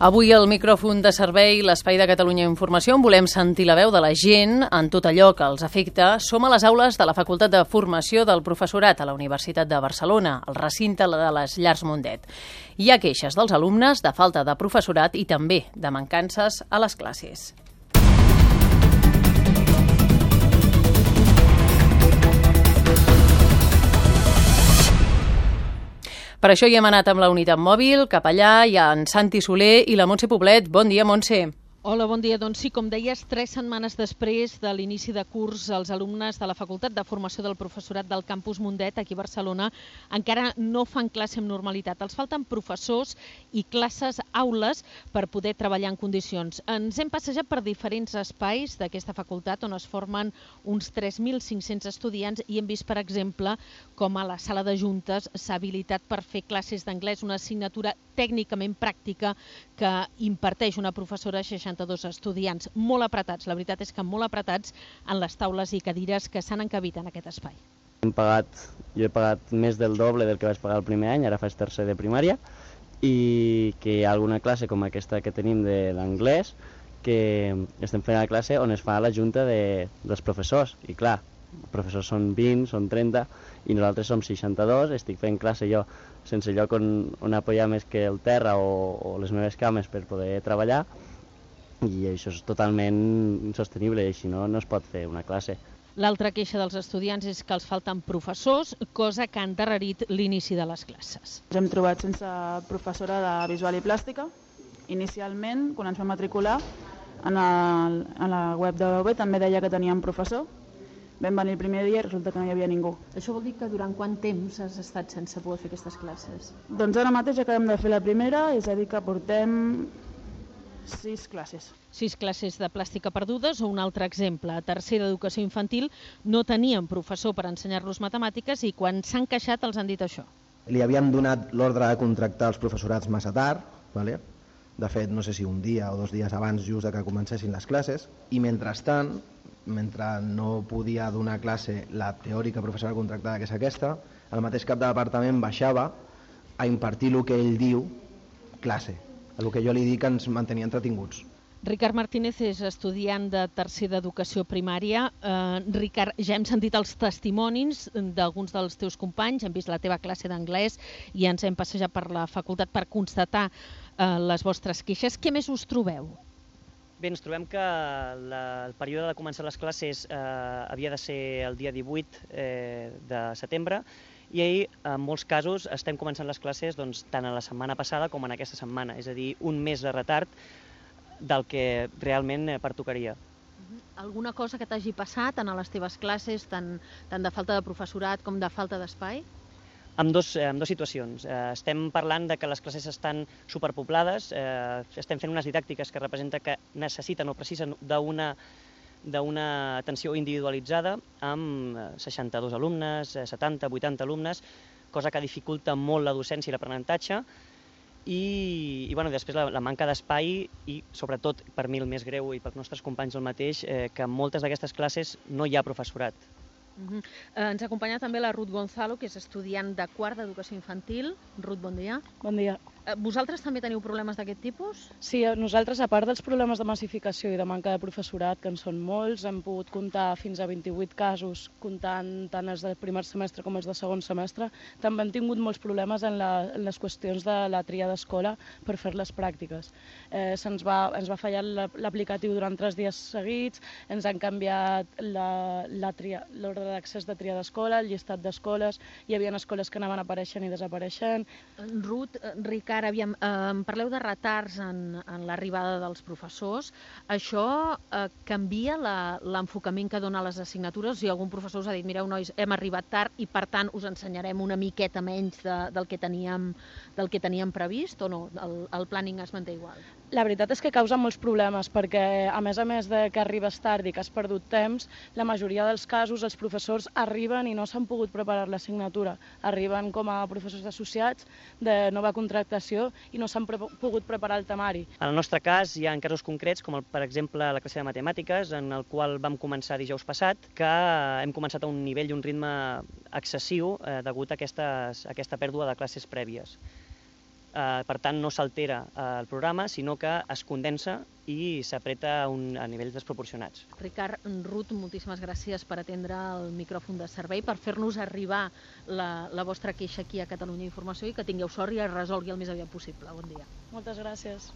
Avui al micròfon de servei, l'Espai de Catalunya Informació, on volem sentir la veu de la gent en tot allò que els afecta. Som a les aules de la Facultat de Formació del Professorat a la Universitat de Barcelona, al recinte de les Llars Mundet. Hi ha queixes dels alumnes de falta de professorat i també de mancances a les classes. Per això hi hem anat amb la unitat mòbil, cap allà hi ha en Santi Soler i la Montse Poblet. Bon dia, Montse. Hola, bon dia. Doncs sí, com deies, tres setmanes després de l'inici de curs, els alumnes de la Facultat de Formació del Professorat del Campus Mundet, aquí a Barcelona, encara no fan classe amb normalitat. Els falten professors i classes, aules, per poder treballar en condicions. Ens hem passejat per diferents espais d'aquesta facultat on es formen uns 3.500 estudiants i hem vist, per exemple, com a la sala de juntes s'ha habilitat per fer classes d'anglès, una assignatura tècnicament pràctica que imparteix una professora 60 62 estudiants molt apretats, la veritat és que molt apretats en les taules i cadires que s'han encabit en aquest espai. Hem pagat, jo he pagat més del doble del que vaig pagar el primer any, ara faig tercer de primària, i que hi ha alguna classe com aquesta que tenim de l'anglès, que estem fent la classe on es fa la junta de, dels professors, i clar, els professors són 20, són 30, i nosaltres som 62, estic fent classe jo sense lloc on, on apoyar més que el terra o, o les meves cames per poder treballar, i això és totalment insostenible i així no, no es pot fer una classe. L'altra queixa dels estudiants és que els falten professors, cosa que ha endarrerit l'inici de les classes. Ens hem trobat sense professora de visual i plàstica. Inicialment, quan ens vam matricular, en, el, en la web de l'OB també deia que teníem professor. Vam venir el primer dia i resulta que no hi havia ningú. Això vol dir que durant quant temps has estat sense poder fer aquestes classes? Doncs ara mateix acabem de fer la primera, és a dir que portem sis classes. Sis classes de plàstica perdudes o un altre exemple. A tercera d'educació infantil no tenien professor per ensenyar-los matemàtiques i quan s'han queixat els han dit això. Li havíem donat l'ordre de contractar els professorats massa tard, vale? de fet, no sé si un dia o dos dies abans just de que comencessin les classes, i mentrestant, mentre no podia donar classe la teòrica professora contractada que és aquesta, el mateix cap de departament baixava a impartir el que ell diu classe, el que jo li dic ens mantenia entretinguts. Ricard Martínez és estudiant de tercer d'educació primària. Eh, Ricard, ja hem sentit els testimonis d'alguns dels teus companys, hem vist la teva classe d'anglès i ens hem passejat per la facultat per constatar eh, les vostres queixes. Què més us trobeu? Bé, ens trobem que la, el període de començar les classes eh, havia de ser el dia 18 eh, de setembre i ahir, en molts casos, estem començant les classes doncs, tant a la setmana passada com en aquesta setmana, és a dir, un mes de retard del que realment eh, pertocaria. Alguna cosa que t'hagi passat en les teves classes, tant, tant de falta de professorat com de falta d'espai? Amb, dos, eh, amb dues situacions. Eh, estem parlant de que les classes estan superpoblades, eh, estem fent unes didàctiques que representa que necessiten o precisen d'una d'una atenció individualitzada amb 62 eh, alumnes, 70, eh, 80 alumnes, cosa que dificulta molt la docència i l'aprenentatge, i, i bueno, després la, la manca d'espai i sobretot per mi el més greu i pels nostres companys el mateix, eh, que en moltes d'aquestes classes no hi ha professorat. Uh -huh. eh, ens acompanya també la Ruth Gonzalo, que és estudiant de quart d'educació infantil. Ruth, bon dia. Bon dia. Eh, vosaltres també teniu problemes d'aquest tipus? Sí, eh, nosaltres, a part dels problemes de massificació i de manca de professorat, que en són molts, hem pogut comptar fins a 28 casos, comptant tant els del primer semestre com els de segon semestre, també hem tingut molts problemes en, la, en les qüestions de la tria d'escola per fer les pràctiques. Eh, se'ns va, ens va fallar l'aplicatiu durant tres dies seguits, ens han canviat l'ordre d'accés de tria d'escola, el llistat d'escoles, hi havia escoles que anaven apareixent i desapareixent. Ruth, Ric, encara, aviam, eh, parleu de retards en, en l'arribada dels professors. Això eh, canvia l'enfocament que dona a les assignatures? Si algun professor us ha dit, mireu, nois, hem arribat tard i, per tant, us ensenyarem una miqueta menys de, del, que teníem, del que teníem previst o no? El, el planning es manté igual? La veritat és que causa molts problemes perquè, a més a més de que arribes tard i que has perdut temps, la majoria dels casos els professors arriben i no s'han pogut preparar l'assignatura. Arriben com a professors associats de nova contractació i no s'han pre pogut preparar el temari. En el nostre cas hi ha casos concrets, com el, per exemple la classe de matemàtiques, en el qual vam començar dijous passat, que hem començat a un nivell i un ritme excessiu eh, degut a, aquestes, a aquesta pèrdua de classes prèvies. Eh, per tant, no s'altera eh, el programa, sinó que es condensa i s'apreta a, nivells desproporcionats. Ricard Ruth, moltíssimes gràcies per atendre el micròfon de servei, per fer-nos arribar la, la vostra queixa aquí a Catalunya Informació i que tingueu sort i es resolgui el més aviat possible. Bon dia. Moltes gràcies.